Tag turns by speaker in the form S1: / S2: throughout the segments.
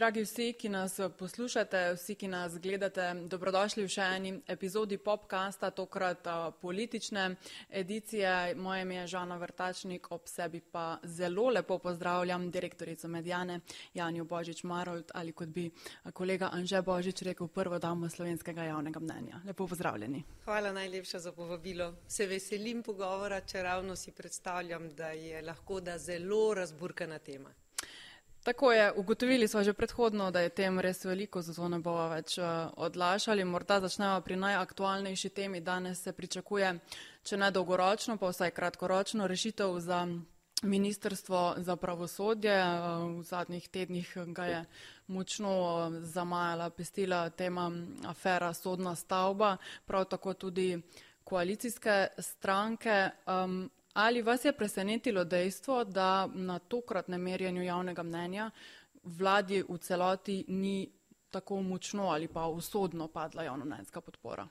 S1: Dragi vsi, ki nas poslušate, vsi, ki nas gledate, dobrodošli v še eni epizodi popkasta, tokrat politične edicije. Moje ime je Žana Vrtačnik, ob sebi pa zelo lepo pozdravljam direktorico Medijane Janjo Božič Marold ali kot bi kolega Anže Božič rekel, prvo damo slovenskega javnega mnenja. Lepo pozdravljeni.
S2: Hvala najlepša za povabilo. Se veselim pogovora, če ravno si predstavljam, da je lahko da zelo razburkana tema.
S1: Tako je, ugotovili smo že predhodno, da je tem res veliko, zato ne bomo več uh, odlašali. Morda začnemo pri najaktualnejši temi. Danes se pričakuje, če ne dolgoročno, pa vsaj kratkoročno rešitev za Ministrstvo za pravosodje. Uh, v zadnjih tednih ga je močno uh, zamajala, pestila tema afera sodna stavba, prav tako tudi koalicijske stranke. Um, Ali vas je presenetilo dejstvo, da na tokratnem merjenju javnega mnenja vladi v celoti ni tako močno ali pa usodno padla javnomnenjska podpora?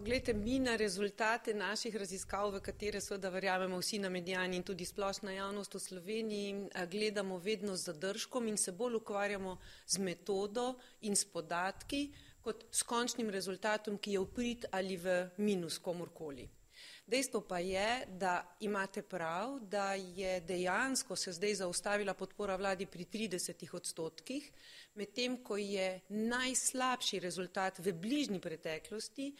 S2: Glede, mi na rezultate naših raziskav, v katere seveda verjamemo vsi na medijani in tudi splošna javnost v Sloveniji, gledamo vedno z zadržkom in se bolj ukvarjamo z metodo in s podatki, kot s končnim rezultatom, ki je v prid ali v minus komorkoli. Dejstvo pa je, da imate prav, da je dejansko se zdaj zaustavila podpora vladi pri 30 odstotkih, medtem ko je najslabši rezultat v bližnji preteklosti,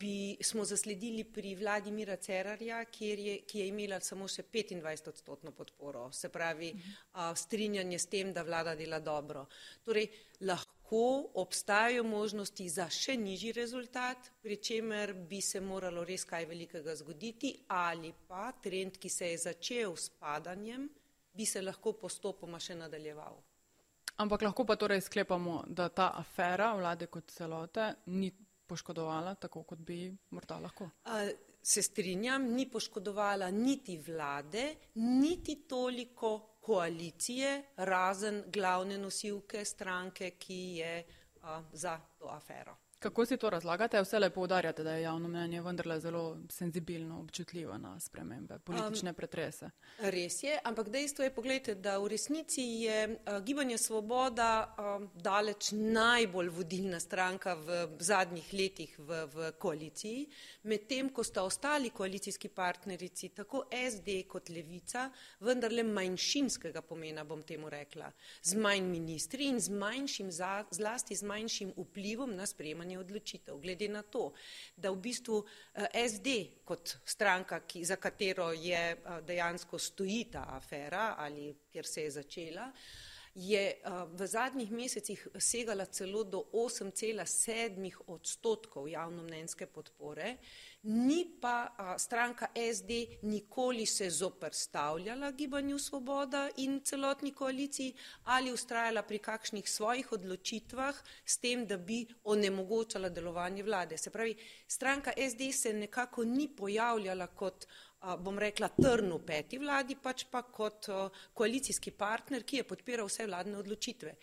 S2: bi smo zasledili pri vladi Mira Cerarja, je, ki je imela samo še 25 odstotno podporo, se pravi strinjanje s tem, da vlada dela dobro. Torej, lahko lahko obstajajo možnosti za še nižji rezultat, pri čemer bi se moralo res kaj velikega zgoditi ali pa trend, ki se je začel s padanjem, bi se lahko postopoma še nadaljeval.
S1: Ampak lahko pa torej sklepamo, da ta afera vlade kot celote ni poškodovala tako, kot bi morda lahko.
S2: Se strinjam, ni poškodovala niti vlade, niti toliko koalicije, razen glavne nosilke stranke, ki je a, za to afero.
S1: Kako si to razlagate? Vse lepo udarjate, da je javno mnenje vendarle zelo senzibilno, občutljivo na spremembe, politične pretrese.
S2: Um, res je, ampak dejstvo je, pogledajte, da v resnici je uh, gibanje Svoboda uh, daleč najbolj vodilna stranka v zadnjih letih v, v koaliciji, medtem ko sta ostali koalicijski partnerici, tako SD kot Levica, vendarle manjšinskega pomena, bom temu rekla, z manj ministri in z manjšim, zlasti z manjšim vplivom na sprejemanje sprejemanje odločitev. Glede na to, da v bistvu eh, SD kot stranka, ki, za katero je eh, dejansko stoji ta afera ali kjer se je začela, je eh, v zadnjih mesecih segala celo do 8,7 odstotkov javnomnenjske podpore, ni pa a, stranka SD nikoli se zoprstavljala gibanju Svoboda in celotni koaliciji ali ustrajala pri kakšnih svojih odločitvah s tem, da bi onemogočala delovanje vlade. Se pravi, stranka SD se nekako ni pojavljala kot bom rekla, trn v peti vladi, pač pa kot koalicijski partner, ki je podpiral vse vladne odločitve.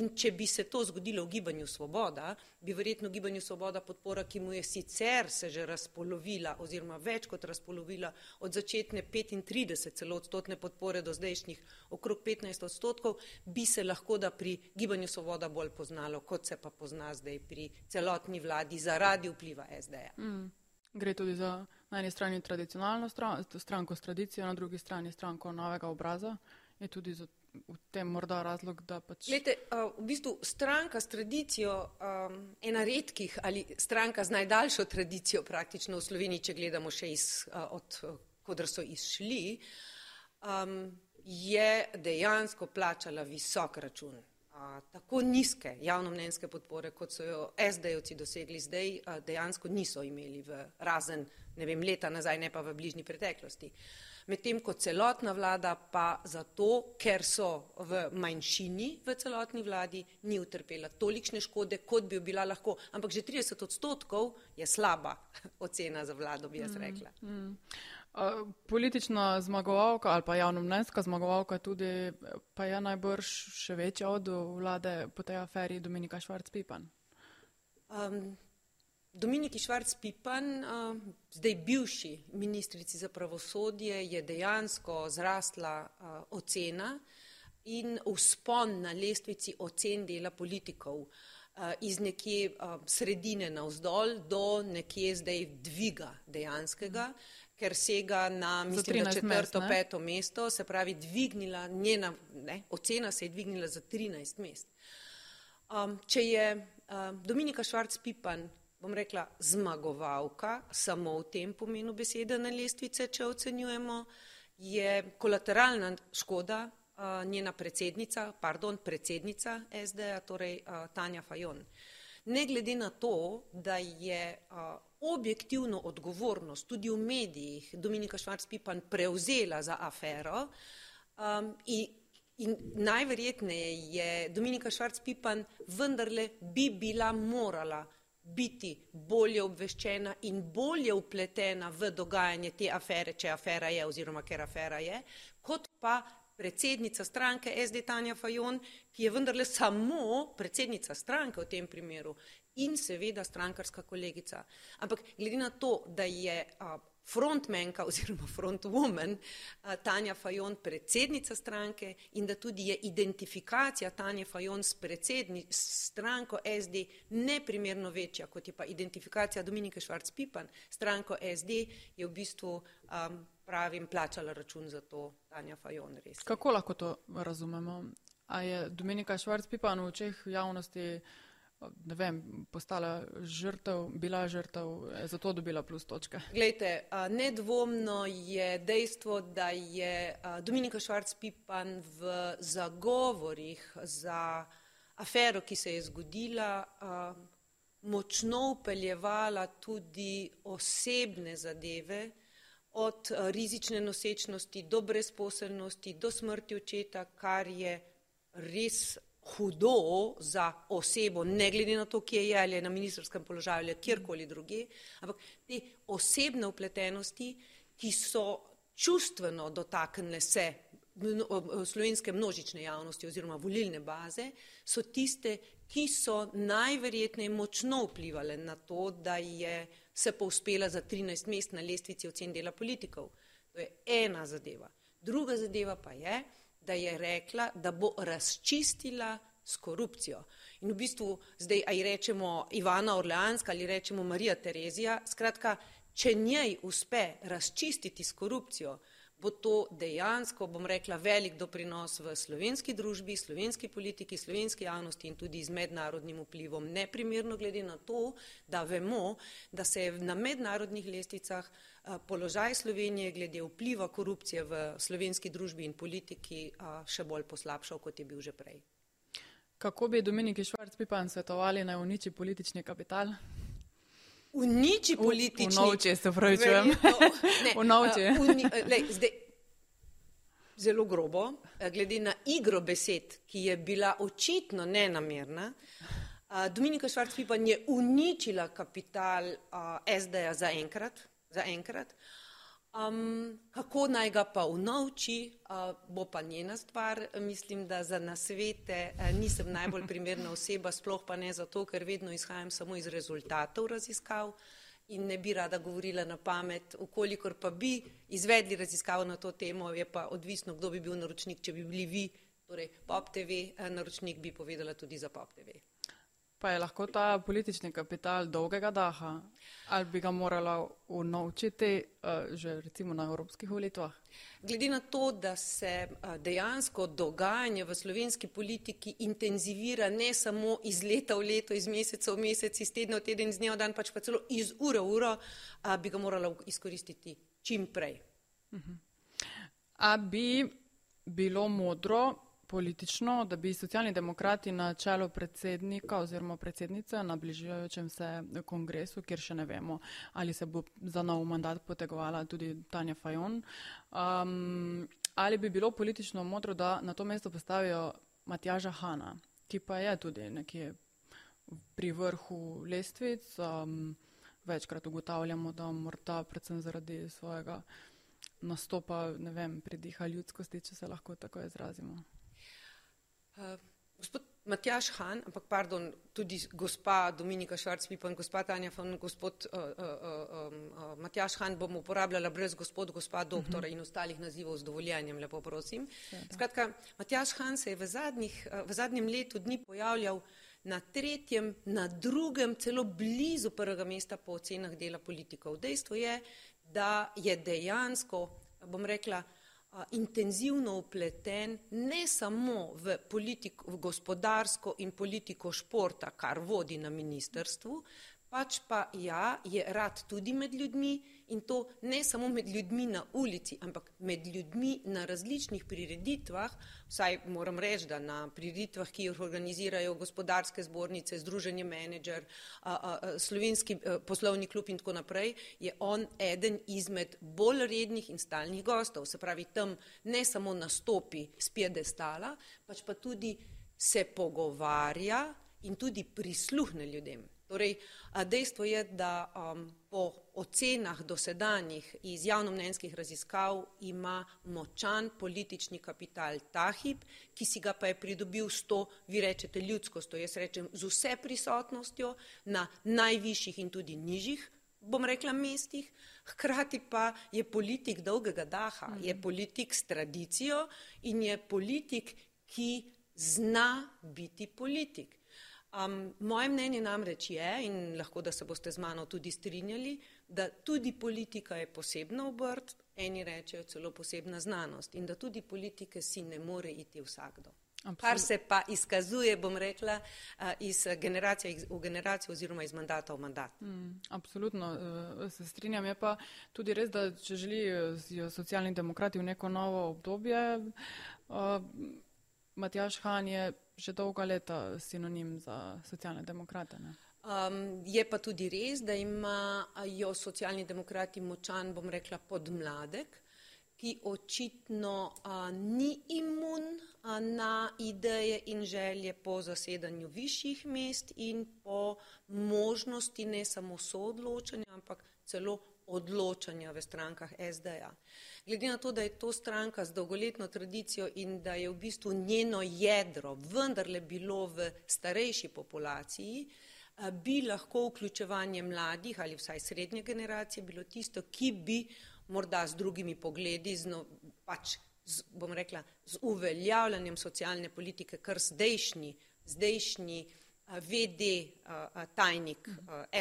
S2: In če bi se to zgodilo v gibanju Svoboda, bi verjetno gibanju Svoboda podpora, ki mu je sicer se že razpolovila oziroma več kot razpolovila od začetne 35 celo odstotne podpore do zdajšnjih okrog 15 odstotkov, bi se lahko da pri gibanju Svoboda bolj poznalo, kot se pa pozna zdaj pri celotni vladi zaradi vpliva SD-ja.
S1: Mm. Gre tudi za na eni strani tradicionalno stran, stranko s tradicijo, na drugi strani stranko novega obraza. Je tudi za, v tem morda razlog, da pač.
S2: Lete, v bistvu stranka s tradicijo, um, ena redkih ali stranka z najdaljšo tradicijo praktično v Sloveniji, če gledamo še iz, od kodr so izšli, um, je dejansko plačala visok račun tako nizke javnomnenjske podpore, kot so jo SD-jevci dosegli zdaj, a, dejansko niso imeli v razen, ne vem, leta nazaj, ne pa v bližnji preteklosti. Medtem ko celotna vlada pa zato, ker so v manjšini v celotni vladi, ni utrpela tolikšne škode, kot bi jo bila lahko. Ampak že 30 odstotkov je slaba ocena za vlado, bi jaz mm, rekla. Mm, mm.
S1: Politična zmagovalka ali pa javnomnenjska zmagovalka tudi pa je najbrž še večja od vlade po tej aferi Dominika Švarc-Pipan. Um,
S2: Dominiki Švarc-Pipan, uh, zdaj bivši ministrici za pravosodje, je dejansko zrastla uh, ocena in uspon na lestvici ocen dela politikov iz nekje sredine navzdol do nekje zdaj dviga dejanskega, ker sega na, mislim, da četvrto, mest, peto mesto, se pravi, dvignila, njena ne, ocena se je dvignila za 13 mest. Um, če je um, Dominika Švarc-Pipan, bom rekla, zmagovalka, samo v tem pomenu besede na lestvice, če ocenjujemo, je kolateralna škoda njena predsednica, pardon, predsednica SD-a, torej Tanja Fajon. Ne glede na to, da je objektivno odgovornost tudi v medijih Dominika Švarc-Pipan prevzela za afero um, in, in najverjetneje je Dominika Švarc-Pipan vendarle bi bila morala biti bolje obveščena in bolje upletena v dogajanje te afere, če afera je oziroma ker afera je, kot pa predsednica stranke SD Tanja Fajon, ki je vendarle samo predsednica stranke v tem primeru in seveda strankarska kolegica. Ampak glede na to, da je frontmenka oziroma frontwoman Tanja Fajon predsednica stranke in da tudi je identifikacija Tanja Fajon s predsednico stranko SD neprimerno večja, kot je pa identifikacija Dominike Švarc-Pipan stranko SD, je v bistvu um, pravim, plačala račun za to Tanja Fajon. Res.
S1: Kako lahko to razumemo? A je Dominika Švarc-Pipan v očeh javnosti ne vem, postala žrtev, bila žrtev, zato dobila plus točke?
S2: Glejte, nedvomno je dejstvo, da je Dominika Švarc-Pipan v zagovorih za afero, ki se je zgodila, močno upeljevala tudi osebne zadeve, od rizične nosečnosti do brezposelnosti, do smrti očeta, kar je res hudo za osebo, ne glede na to, kje je ali je na ministerskem položaju ali kjerkoli druge, ampak te osebne upletenosti, ki so čustveno dotaknile se slovenske množične javnosti oziroma volilne baze, so tiste, ki so najverjetneje močno vplivali na to, da je se povzpela za 13 mest na lestvici ocen dela politikov. To je ena zadeva. Druga zadeva pa je, da je rekla, da bo razčistila s korupcijo. In v bistvu zdaj, aj rečemo Ivana Orleanska ali rečemo Marija Terezija, skratka, če njej uspe razčistiti s korupcijo, bo to dejansko, bom rekla, velik doprinos v slovenski družbi, slovenski politiki, slovenski javnosti in tudi z mednarodnim vplivom. Neprimerno glede na to, da vemo, da se je na mednarodnih lestvicah eh, položaj Slovenije glede vpliva korupcije v slovenski družbi in politiki eh, še bolj poslabšal, kot je bil že prej.
S1: Kako bi Dominiki Švarc-Pipan svetovali naj uniči politični kapital?
S2: uniči politično.
S1: Unovče, se pravi, čujem. Unovče.
S2: Zelo grobo, glede na igro besed, ki je bila očitno nenamerna. Dominika Švarc-Pipan je uničila kapital SD-ja za enkrat, za enkrat. Um, kako naj ga pa unovči, uh, bo pa njena stvar. Mislim, da za nasvete uh, nisem najbolj primerna oseba, sploh pa ne zato, ker vedno izhajam samo iz rezultatov raziskav in ne bi rada govorila na pamet. Ukolikor pa bi izvedli raziskavo na to temo, je pa odvisno, kdo bi bil naročnik. Če bi bili vi, torej Pop TV, uh, naročnik bi povedala tudi za Pop TV.
S1: Pa je lahko ta politični kapital dolgega daha ali bi ga morala unovčiti uh, že recimo na evropskih volitvah?
S2: Glede na to, da se uh, dejansko dogajanje v slovenski politiki intenzivira ne samo iz leta v leto, iz meseca v mesec, iz tedna v teden, iz dneva v dan, pač pa celo iz ure v uro, uh, bi ga morala izkoristiti čim prej. Uh mhm. -huh.
S1: A bi bilo modro politično, da bi socialni demokrati na čelo predsednika oziroma predsednice na bližajočem se kongresu, kjer še ne vemo, ali se bo za nov mandat potegovala tudi Tanja Fajon, um, ali bi bilo politično modro, da na to mesto postavijo Matjaža Hana, ki pa je tudi nekje pri vrhu lestvic. Um, večkrat ugotavljamo, da morda predvsem zaradi svojega nastopa, ne vem, pridiha ljudskosti, če se lahko tako izrazimo.
S2: Uh, gospod Matjaš Han, ampak pardon, tudi gospa Dominika Švarc-Pipan, gospa Tanja Fon, gospod uh, uh, uh, uh, Matjaš Han bom uporabljala brez gospod, gospa doktora in ostalih nazivov z dovoljenjem, lepo prosim. Skratka, Matjaš Han se je v, zadnjih, v zadnjem letu dni pojavljal na tretjem, na drugem, celo blizu prvega mesta po ocenah dela politikov. Dejstvo je, da je dejansko, bom rekla, intenzivno upleten ne samo v, politiko, v gospodarsko in politiko športa, kar vodi na ministerstvu, pač pa ja, je rad tudi med ljudmi in to ne samo med ljudmi na ulici, ampak med ljudmi na različnih prireditvah, vsaj moram reči, da na prireditvah, ki jih organizirajo gospodarske zbornice, Združenje menedžer, slovenski a, poslovni klub in tako naprej, je on eden izmed bolj rednih in stalnih gostov. Se pravi, tam ne samo nastopi z piedestala, pač pa tudi se pogovarja in tudi prisluhne ljudem. Torej, dejstvo je, da um, po ocenah dosedanjih iz javnomnenjskih raziskav ima močan politični kapital ta hip, ki si ga pa je pridobil s to, vi rečete, ljudskost, jaz rečem, z vse prisotnostjo na najvišjih in tudi nižjih, bom rekla, mestih, hkrati pa je politik dolgega daha, mm je politik s tradicijo in je politik, ki zna biti politik. Um, moje mnenje namreč je, in lahko da se boste z mano tudi strinjali, da tudi politika je posebna obrt, eni rečejo celo posebna znanost in da tudi politike si ne more iti vsakdo. Absolut. Kar se pa izkazuje, bom rekla, iz generacije v generacijo oziroma iz mandata v mandat.
S1: Mm, absolutno e, se strinjam. Je pa tudi res, da če želijo socialni demokrati v neko novo obdobje, Matjaš Han je že dolga leta sinonim za socialne demokrate.
S2: Um, je pa tudi res, da imajo socialni demokrati močan, bom rekla, podmladek, ki očitno a, ni imun a, na ideje in želje po zasedanju višjih mest in po možnosti ne samo soodločanja, ampak celo odločanja v strankah SD-ja. Glede na to, da je to stranka z dolgoletno tradicijo in da je v bistvu njeno jedro vendarle bilo v starejši populaciji, bi lahko vključevanje mladih ali vsaj srednje generacije bilo tisto, ki bi morda z drugimi pogledi, z, no, pač z, bom rekla, z uveljavljanjem socialne politike, kar zdajšnji, zdajšnji VD tajnik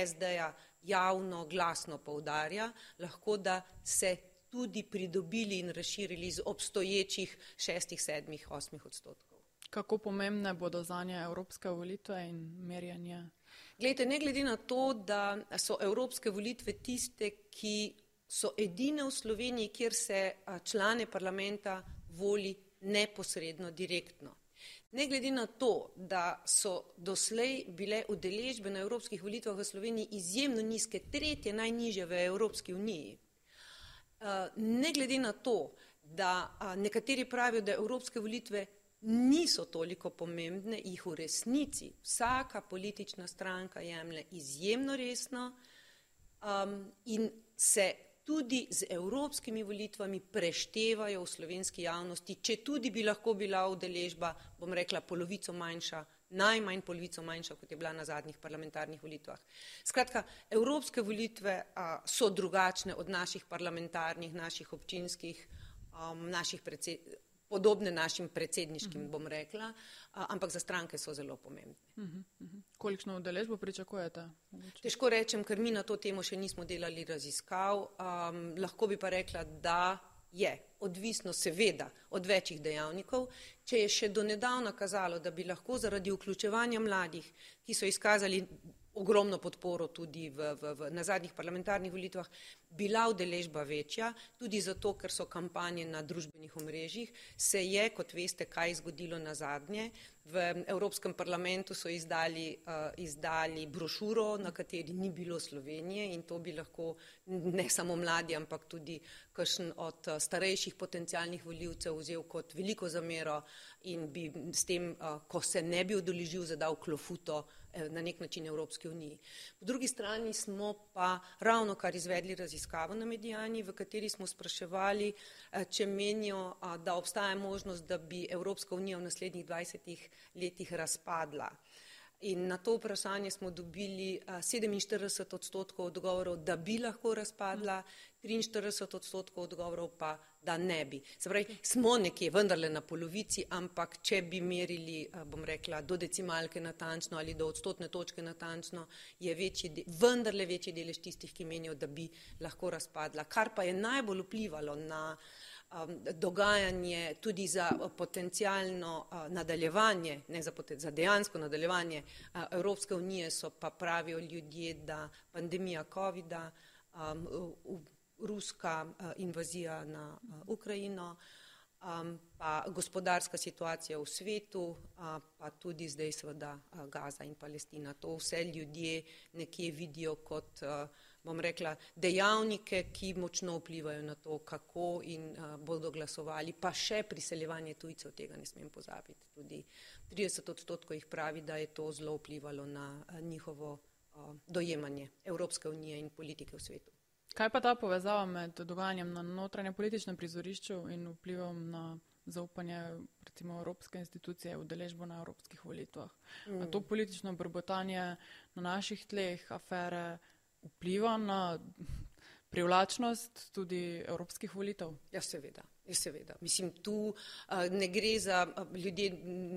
S2: SD-ja javno, glasno poudarja, lahko da se tudi pridobili in razširili z obstoječih šestih, sedmih, osmih odstotkov.
S1: Kako pomembne bodo za nje evropske volitve in merjanje?
S2: Glede, ne glede na to, da so evropske volitve tiste, ki so edine v Sloveniji, kjer se člane parlamenta voli neposredno, direktno. Ne glede na to, da so doslej bile udeležbe na evropskih volitvah v Sloveniji izjemno nizke, tretje najniže v Evropski uniji, ne glede na to, da nekateri pravijo, da evropske volitve niso toliko pomembne, jih v resnici vsaka politična stranka jemlje izjemno resno um, in se tudi z evropskimi volitvami preštevajo v slovenski javnosti, če tudi bi lahko bila udeležba, bom rekla, polovico manjša, najmanj polovico manjša, kot je bila na zadnjih parlamentarnih volitvah. Skratka, evropske volitve a, so drugačne od naših parlamentarnih, naših občinskih, a, naših predsednikov podobne našim predsedniškim, bom rekla, ampak za stranke so zelo pomembne.
S1: Kolikšno udeležbo pričakujete?
S2: Težko rečem, ker mi na to temo še nismo delali raziskav. Um, lahko bi pa rekla, da je odvisno seveda od večjih dejavnikov. Če je še do nedavna kazalo, da bi lahko zaradi vključevanja mladih, ki so izkazali ogromno podporo tudi v, v, v, na zadnjih parlamentarnih volitvah, bila udeležba večja, tudi zato, ker so kampanje na družbenih omrežjih, se je, kot veste, kaj zgodilo na zadnje. V Evropskem parlamentu so izdali, uh, izdali brošuro, na kateri ni bilo Slovenije in to bi lahko ne samo mladi, ampak tudi kakšen od uh, starejših potencijalnih voljivcev vzel kot veliko zamero in bi s tem, uh, ko se ne bi odeležil, zadal klofuto Eh, na nek način Evropske unije. Po drugi strani smo pa ravno kar izvedli raziskavo na medijani, v kateri smo spraševali, eh, če menijo, da obstaja možnost, da bi Evropska unija v naslednjih 20 letih razpadla. In na to vprašanje smo dobili 47 odstotkov odgovorov, da bi lahko razpadla, 43 odstotkov odgovorov pa, da ne bi. Se pravi, smo nekje vendarle na polovici, ampak če bi merili, bom rekla, do decimalke natančno ali do odstotne točke natančno, je večji, vendarle večji delež tistih, ki menijo, da bi lahko razpadla. Kar pa je najbolj vplivalo na dogajanje tudi za potencijalno uh, nadaljevanje, ne za, poten, za dejansko nadaljevanje uh, Evropske unije, so pa pravijo ljudje, da pandemija COVID-a, um, ruska uh, invazija na uh, Ukrajino, um, pa gospodarska situacija v svetu, uh, pa tudi zdaj seveda uh, Gaza in Palestina. To vse ljudje nekje vidijo kot uh, bom rekla, dejavnike, ki močno vplivajo na to, kako in uh, bodo glasovali, pa še priseljevanje tujcev, tega ne smem pozabiti. Tudi 30 odstotkov jih pravi, da je to zelo vplivalo na uh, njihovo uh, dojemanje Evropske unije in politike v svetu.
S1: Kaj pa ta povezava med dogajanjem na notranje političnem prizorišču in vplivom na zaupanje recimo evropske institucije v deležbo na evropskih volitvah? Mm. To politično brbotanje na naših tleh, afere, vpliva na privlačnost tudi evropskih volitev?
S2: Ja, seveda. Ja, seveda. Mislim, tu ne gre za ljudje,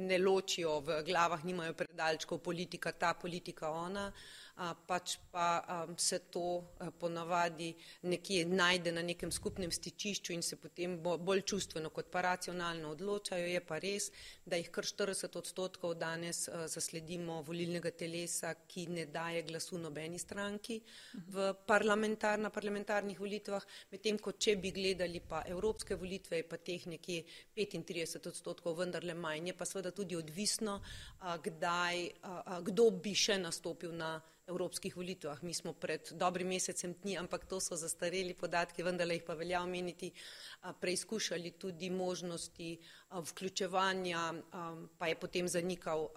S2: ne ločijo v glavah, nimajo predalčkov politika ta, politika ona. Uh, pač pa se to ponavadi nekje najde na nekem skupnem stičišču in se potem bolj čustveno kot pa racionalno odločajo. Je pa res, da jih kar 40 odstotkov danes zasledimo volilnega telesa, ki ne daje glasu nobeni stranki v parlamentar, na parlamentarnih volitvah, medtem ko če bi gledali pa evropske volitve, je pa teh nekje 35 odstotkov vendarle manj. Je pa seveda tudi odvisno, kdaj, kdo bi še nastopil na evropskih volitvah. Mi smo pred dobrim mesecem dni, ampak to so zastareli podatki, vendar jih pa velja omeniti, preizkušali tudi možnosti vključevanja, pa je potem zanikal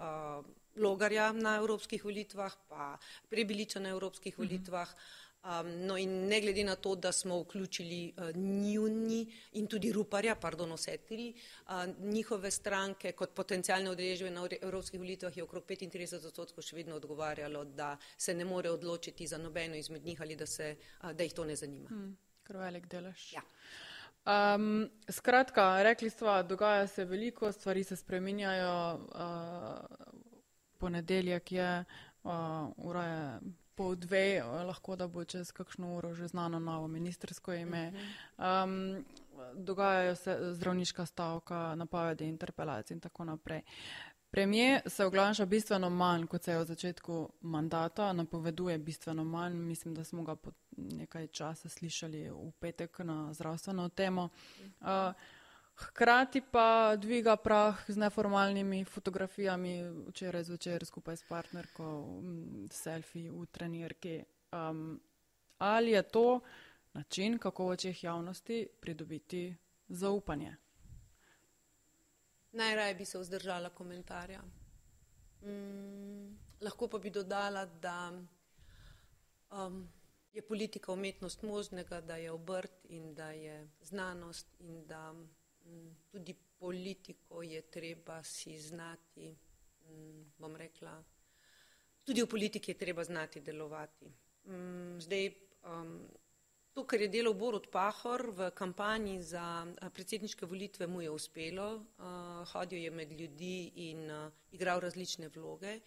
S2: logarja na evropskih volitvah, pa prebiliča na evropskih mhm. volitvah. -huh. Um, no in ne glede na to, da smo vključili uh, njuni in tudi Ruparja, pardon, vse tri, uh, njihove stranke kot potencijalne odrežbe na evropskih volitvah je okrog 35 odstotkov še vedno odgovarjalo, da se ne more odločiti za nobeno izmed njih ali da, se, uh, da jih to ne zanima. Hmm,
S1: kar velik delež.
S2: Ja.
S1: Um, skratka, rekli smo, dogaja se veliko, stvari se spreminjajo. Uh, ponedeljek je, uh, ura je pol dve, lahko da bo čez kakšno uro že znano novo ministersko ime. Um, dogajajo se zdravniška stavka, napovedi interpelacij in tako naprej. Premije se oglaša bistveno manj, kot se je v začetku mandata, napoveduje bistveno manj. Mislim, da smo ga po nekaj časa slišali v petek na zdravstveno temo. Uh, Hkrati pa dviga prah z neformalnimi fotografijami, včeraj zvečer skupaj s partnerko, selfie v trenirki. Um, ali je to način, kako v očeh javnosti pridobiti zaupanje?
S2: Najraje bi se vzdržala komentarja. Mm, lahko pa bi dodala, da um, je politika umetnost možnega, da je obrt in da je znanost in da Mm, tudi politiko je treba si znati, mm, bom rekla, tudi v politiki je treba znati delovati. Mm, zdaj, um, to, kar je delal Borut Pahor v kampanji za predsedniške volitve, mu je uspelo. Uh, hodil je med ljudi in uh, igral različne vloge.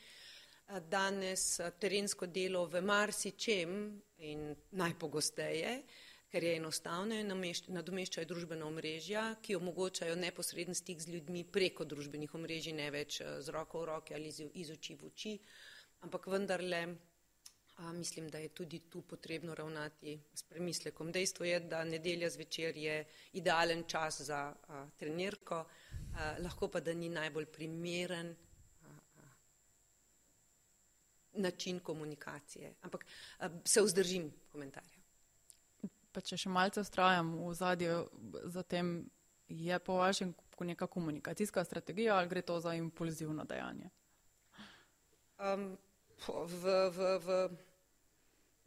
S2: Danes terensko delo v marsičem in najpogosteje uh, ker je enostavno in nadomeščajo družbena omrežja, ki omogočajo neposreden stik z ljudmi preko družbenih omrežij, ne več eh, z roko v roke ali iz oči v oči, ampak vendarle a, mislim, da je tudi tu potrebno ravnati s premislekom. Dejstvo je, da nedelja zvečer je idealen čas za a, trenirko, a, lahko pa da ni najbolj primeren način komunikacije. Ampak se vzdržim komentarja.
S1: Pa če še malce ustrajam v zadju, zatem je po vašem neka komunikacijska strategija ali gre to za impulzivno dejanje?
S2: Um, v, v, v,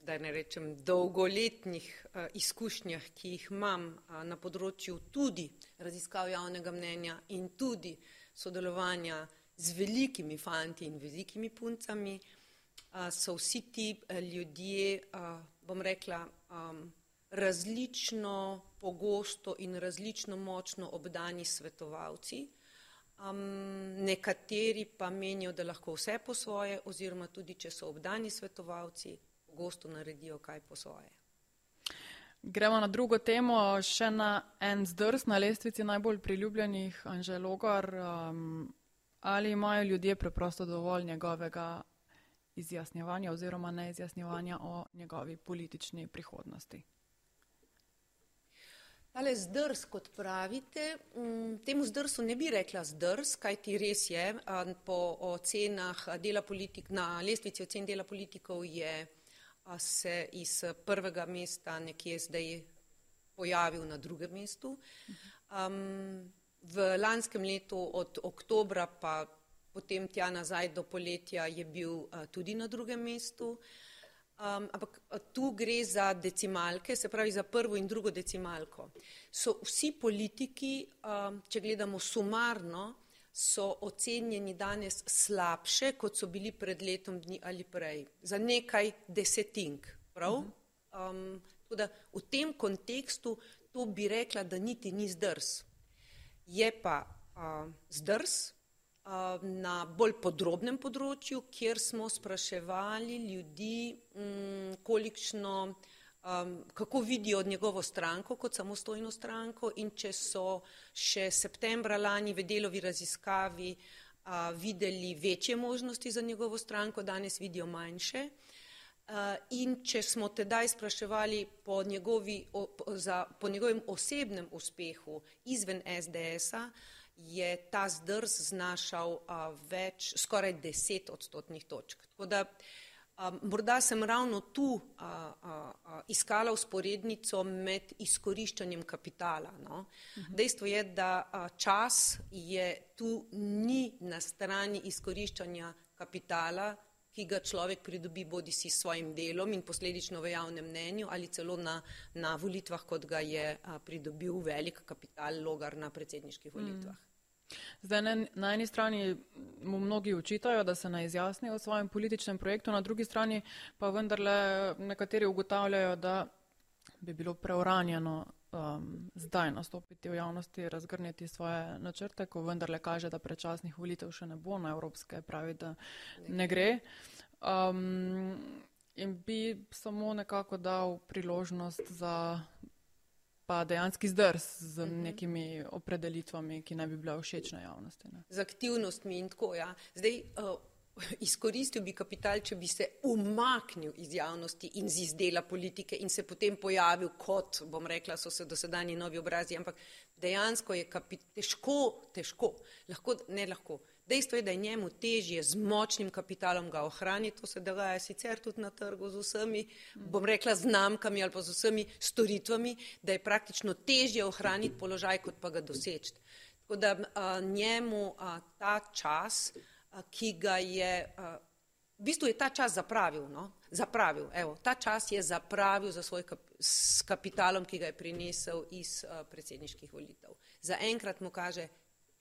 S2: da ne rečem, dolgoletnih uh, izkušnjah, ki jih imam uh, na področju tudi raziskav javnega mnenja in tudi sodelovanja z velikimi fanti in velikimi puncami, so vsi ti ljudje, bom rekla, različno pogosto in različno močno obdani svetovalci. Um, nekateri pa menijo, da lahko vse po svoje, oziroma tudi, če so obdani svetovalci, pogosto naredijo kaj po svoje.
S1: Gremo na drugo temo, še na en zdrs na lestvici najbolj priljubljenih Anželogar. Um, ali imajo ljudje preprosto dovolj njegovega izjasnjevanja oziroma neizjasnjevanja o njegovi politični prihodnosti?
S2: Tale zdrs, kot pravite, mm, temu zdrsu ne bi rekla zdrs, kaj ti res je. Po ocenah dela politik, na lestvici ocen dela politikov je se iz prvega mesta nekje zdaj pojavil na drugem mestu. Um, v lanskem letu od oktobra pa potem tja nazaj do poletja je bil uh, tudi na drugem mestu. Uh, Um, ampak tu gre za decimalke, se pravi za prvo in drugo decimalko. So vsi politiki, um, če gledamo sumarno, so ocenjeni danes slabše, kot so bili pred letom dni ali prej, za nekaj desetink. Prav? Um, da v tem kontekstu to bi rekla, da niti ni zdrs. Je pa uh, zdrs, na bolj podrobnem področju, kjer smo spraševali ljudi, mm, kolikšno, kako vidijo njegovo stranko kot samostojno stranko in če so še septembra lani v delovi raziskavi videli večje možnosti za njegovo stranko, danes vidijo manjše. In če smo tedaj spraševali po, njegovi, za, po njegovem osebnem uspehu izven SDS-a, je ta zdrs znašal več, skoraj deset odstotnih točk. Tako da morda sem ravno tu iskala usporednico med izkoriščanjem kapitala. No. Dejstvo je, da čas je tu ni na strani izkoriščanja kapitala, ki ga človek pridobi bodi si s svojim delom in posledično v javnem mnenju ali celo na, na volitvah, kot ga je a, pridobil velik kapital logar na predsedniških volitvah. Mm.
S1: Zdaj, ne, na eni strani mu mnogi učitajo, da se ne izjasni o svojem političnem projektu, na drugi strani pa vendarle nekateri ugotavljajo, da bi bilo preuranjeno um, zdaj nastopiti v javnosti, razgrniti svoje načrte, ko vendarle kaže, da predčasnih volitev še ne bo na evropske, pravi, da ne gre. Um, in bi samo nekako dal priložnost za pa dejanski zdrs z uh mhm. -huh. nekimi opredelitvami, ki ne bi bile všečne javnosti. Ne.
S2: Z aktivnostmi in tako. Ja. Zdaj, uh, izkoristil bi kapital, če bi se umaknil iz javnosti in z izdela politike in se potem pojavil kot, bom rekla, so se dosedajni novi obrazi, ampak dejansko je kapital težko, težko, lahko, ne lahko. Dejstvo je, da je njemu težje z močnim kapitalom ga ohraniti, to se dogaja sicer tudi na trgu z vsemi, bom rekla, znamkami ali pa z vsemi storitvami, da je praktično težje ohraniti položaj, kot pa ga doseči. Tako da a, njemu a, ta čas, ki ga je, v bistvu je ta čas zapravil, no? zapravil, evo, ta čas je zapravil za svoj kap, s kapitalom, ki ga je prinesel iz predsedniških volitev. Za enkrat mu kaže,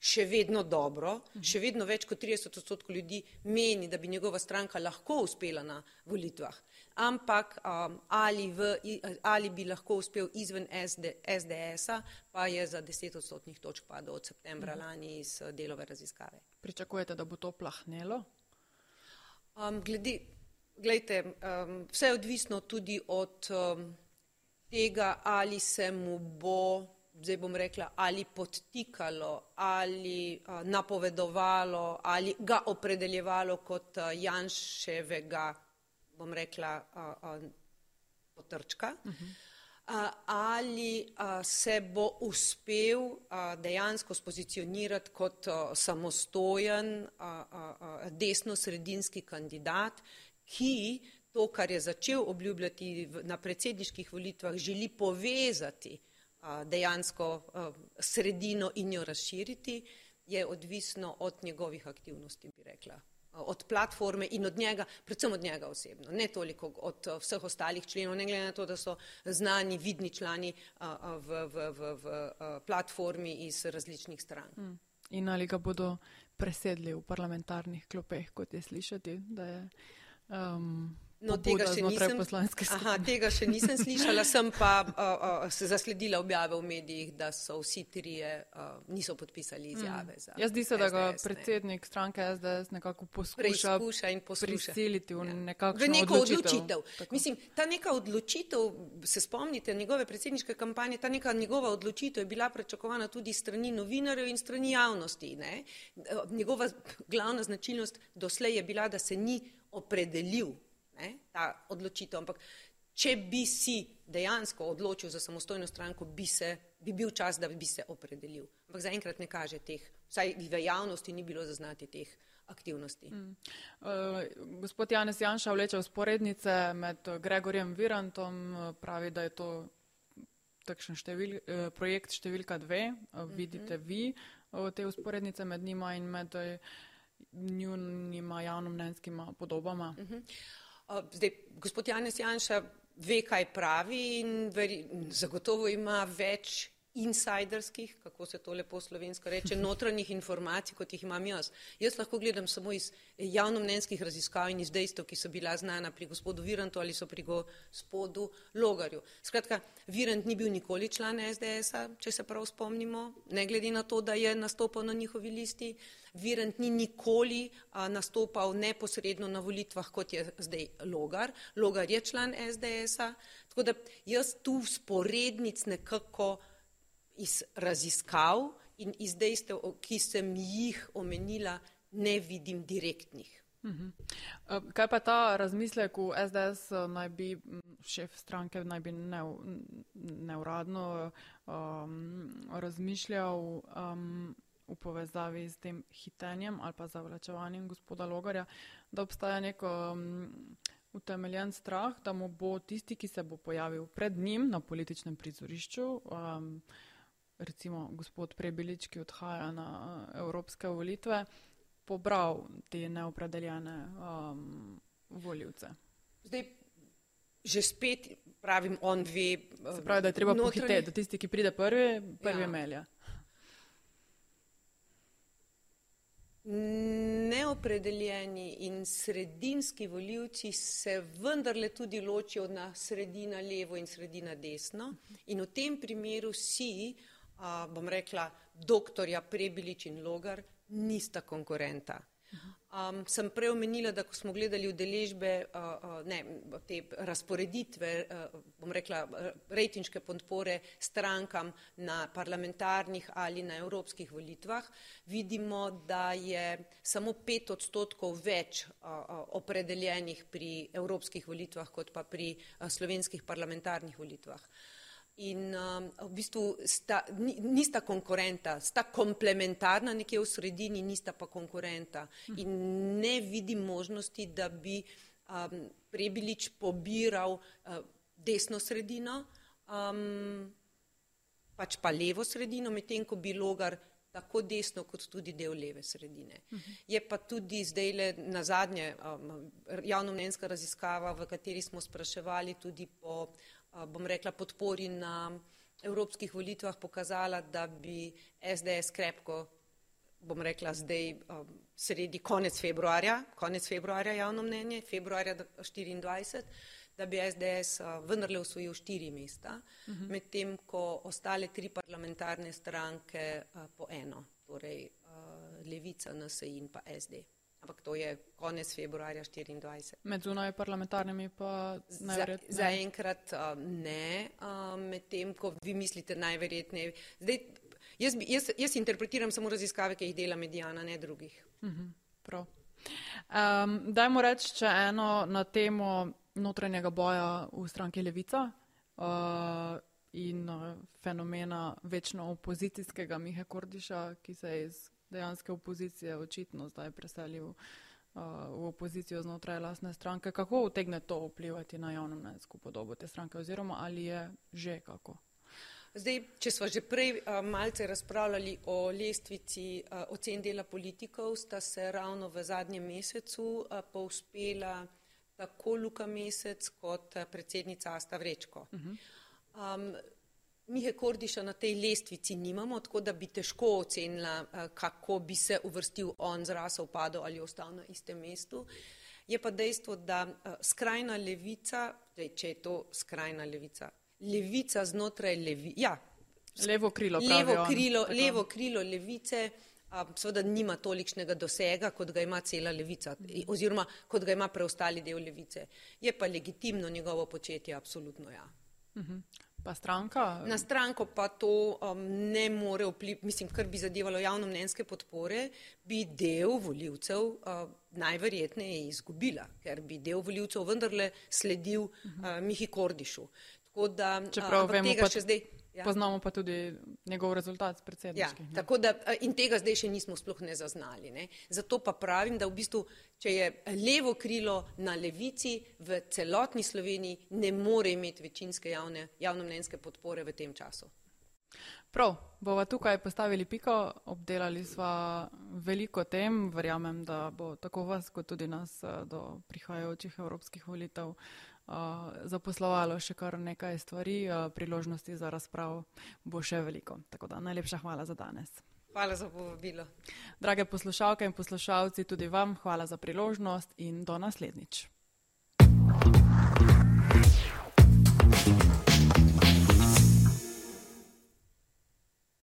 S2: še vedno dobro, še vedno več kot 30 odstotkov ljudi meni, da bi njegova stranka lahko uspela na volitvah. Ampak um, ali, v, ali bi lahko uspel izven SD, SDS-a, pa je za 10 odstotnih točk padel od septembra lani iz uh, delove raziskave.
S1: Pričakujete, da bo to plahnelo?
S2: Um, glede, gledajte, um, vse je odvisno tudi od um, tega, ali se mu bo zdaj bom rekla, ali podtikalo, ali a, napovedovalo, ali ga opredeljevalo kot a, Janševega, bom rekla, a, a, potrčka, uh -huh. a, ali a, se bo uspel a, dejansko spozicionirati kot a, samostojen a, a, desno-sredinski kandidat, ki to, kar je začel obljubljati na predsedniških volitvah, želi povezati dejansko sredino in jo razširiti, je odvisno od njegovih aktivnosti, bi rekla. Od platforme in od njega, predvsem od njega osebno, ne toliko od vseh ostalih členov, ne glede na to, da so znani, vidni člani v, v, v, v platformi iz različnih stran.
S1: In ali ga bodo presedli v parlamentarnih klopeh, kot je slišati, da je um,
S2: No, tega še, nisem, aha, tega še nisem slišala, sem pa uh, uh, se zasledila objave v medijih, da so vsi trije uh, niso podpisali izjave. Mm.
S1: Jaz zdi se, da ga predsednik stranke SDS nekako poskuša,
S2: poskuša
S1: prisiliti v,
S2: ja. v neko odločitev. odločitev. Mislim, ta neka odločitev, se spomnite njegove predsedniške kampanje, ta neka njegova odločitev je bila prečakovana tudi strani novinarjev in strani javnosti. Ne? Njegova glavna značilnost doslej je bila, da se ni opredelil ne, ta odločitev. Ampak, če bi si dejansko odločil za samostojno stranko, bi, se, bi bil čas, da bi se opredelil. Ampak zaenkrat ne kaže teh, vsaj v javnosti ni bilo zaznati teh aktivnosti. Mm.
S1: Uh, gospod Janez Janša vleče usporednice med Gregorjem Virantom, pravi, da je to takšen števil, uh, projekt številka dve. Uh, vidite mm -hmm. vi uh, te usporednice med njima in med uh, njunima javnomnenjskima podobama? Mm -hmm.
S2: Zdaj, gospod Janez Janša ve, kaj pravi in veri, zagotovo ima več insiderskih, kako se to lepo slovensko reče, notranjih informacij, kot jih imam jaz. Jaz lahko gledam samo iz javnomnenjskih raziskav in iz dejstev, ki so bila znana pri gospodu Virantu ali so pri gospodu Logarju. Skratka, Virant ni bil nikoli član SDS-a, če se prav spomnimo, ne glede na to, da je nastopal na njihovi listi. Virant ni nikoli a, nastopal neposredno na volitvah, kot je zdaj Logar. Logar je član SDS-a, tako da jaz tu sporednic nekako iz raziskav in iz dejstev, ki sem jih omenila, ne vidim direktnih.
S1: Eh, kaj pa ta razmislek v SDS eh, naj bi šef stranke naj bi neuradno um, razmišljal um, v povezavi s tem hitenjem ali pa zavlačevanjem gospoda Logarja, da obstaja nek um, utemeljen strah, da mu bo tisti, ki se bo pojavil pred njim na političnem prizorišču, um, recimo gospod Prebilič, ki odhaja na uh, evropske volitve, pobral te neopredeljene um, voljivce.
S2: Zdaj, že spet pravim, on ve.
S1: Se pravi, da je treba notranji... pohiteti, da tisti, ki pride prvi, prvi ja. melja.
S2: Neopredeljeni in sredinski voljivci se vendarle tudi ločijo na sredina levo in sredina desno in v tem primeru si uh, bom rekla, doktorja Prebilič in Logar nista konkurenta. Um, sem prej omenila, da ko smo gledali udeležbe, uh, uh, ne, te razporeditve, uh, bom rekla, rejtinške podpore strankam na parlamentarnih ali na evropskih volitvah, vidimo, da je samo pet odstotkov več uh, uh, opredeljenih pri evropskih volitvah kot pa pri uh, slovenskih parlamentarnih volitvah. Uh, in um, v bistvu sta, nista konkurenta, sta komplementarna nekje v sredini, nista pa konkurenta. In ne vidim možnosti, da bi um, Prebilič pobiral uh, desno sredino, um, pač pa levo sredino, medtem ko bi logar tako desno kot tudi del leve sredine. Je pa tudi zdaj le na zadnje um, javnomnenjska raziskava, v kateri smo spraševali tudi po bom rekla, podpori na evropskih volitvah pokazala, da bi SDS krepko, bom rekla, zdaj sredi konec februarja, konec februarja javno mnenje, februarja 24, da bi SDS vendarle osvojil štiri mesta, mhm. medtem ko ostale tri parlamentarne stranke po eno, torej Levica, NSI in pa SD ampak to je konec februarja 2024.
S1: Med zunaj parlamentarnimi pa najverjetneje?
S2: Zaenkrat za uh, ne, uh, medtem ko vi mislite najverjetneje. Zdaj, jaz, jaz, jaz interpretiram samo raziskave, ki jih dela medijana, ne drugih.
S1: Uh mhm, -huh, prav. Um, dajmo reči, če eno na temo notranjega boja v stranki Levica uh, in uh, fenomena večno opozicijskega Mihe Kordiša, ki se je iz dejanske opozicije očitno zdaj preselil uh, v opozicijo znotraj lasne stranke. Kako utegne to vplivati na javno mnenjsko podobo te stranke oziroma ali je že kako?
S2: Zdaj, če smo že prej uh, malce razpravljali o lestvici uh, ocen dela politikov, sta se ravno v zadnjem mesecu uh, povspela tako Luka Mesec kot uh, predsednica Asta Vrečko. Uh -huh. um, Mihe Kordiša na tej lestvici nimamo, tako da bi težko ocenila, uh, kako bi se uvrstil on zrasel, padel ali ostal na istem mestu. Je pa dejstvo, da uh, skrajna levica, zdaj, če je to skrajna levica, levica znotraj levice, ja,
S1: levo krilo,
S2: levo krilo, levo krilo levice seveda nima tolikšnega dosega, kot ga ima cela levica oziroma kot ga ima preostali del levice. Je pa legitimno njegovo početje, absolutno ja.
S1: Mhm. Pa stranka?
S2: Na stranko pa to um, ne more vplivati, mislim, kar bi zadevalo javnomnenjske podpore, bi del voljivcev uh, najverjetneje izgubila, ker bi del voljivcev vendarle sledil uh, Mihi Kordišu. Tako da,
S1: Čeprav uh, vemo, tega pa... še zdaj Ja. Poznamo pa tudi njegov rezultat predsedniški.
S2: Ja, tako da in tega zdaj še nismo sploh ne zaznali. Ne. Zato pa pravim, da v bistvu, če je levo krilo na levici v celotni Sloveniji, ne more imeti večinske javne, javnomnenjske podpore v tem času.
S1: Prav, bova tukaj postavili piko, obdelali sva veliko tem, verjamem, da bo tako vas, kot tudi nas do prihajajočih evropskih volitev zaposlovalo še kar nekaj stvari, priložnosti za razpravo bo še veliko. Tako da najlepša hvala za danes.
S2: Hvala za povabilo.
S1: Drage poslušalke in poslušalci, tudi vam hvala za priložnost in do naslednjič.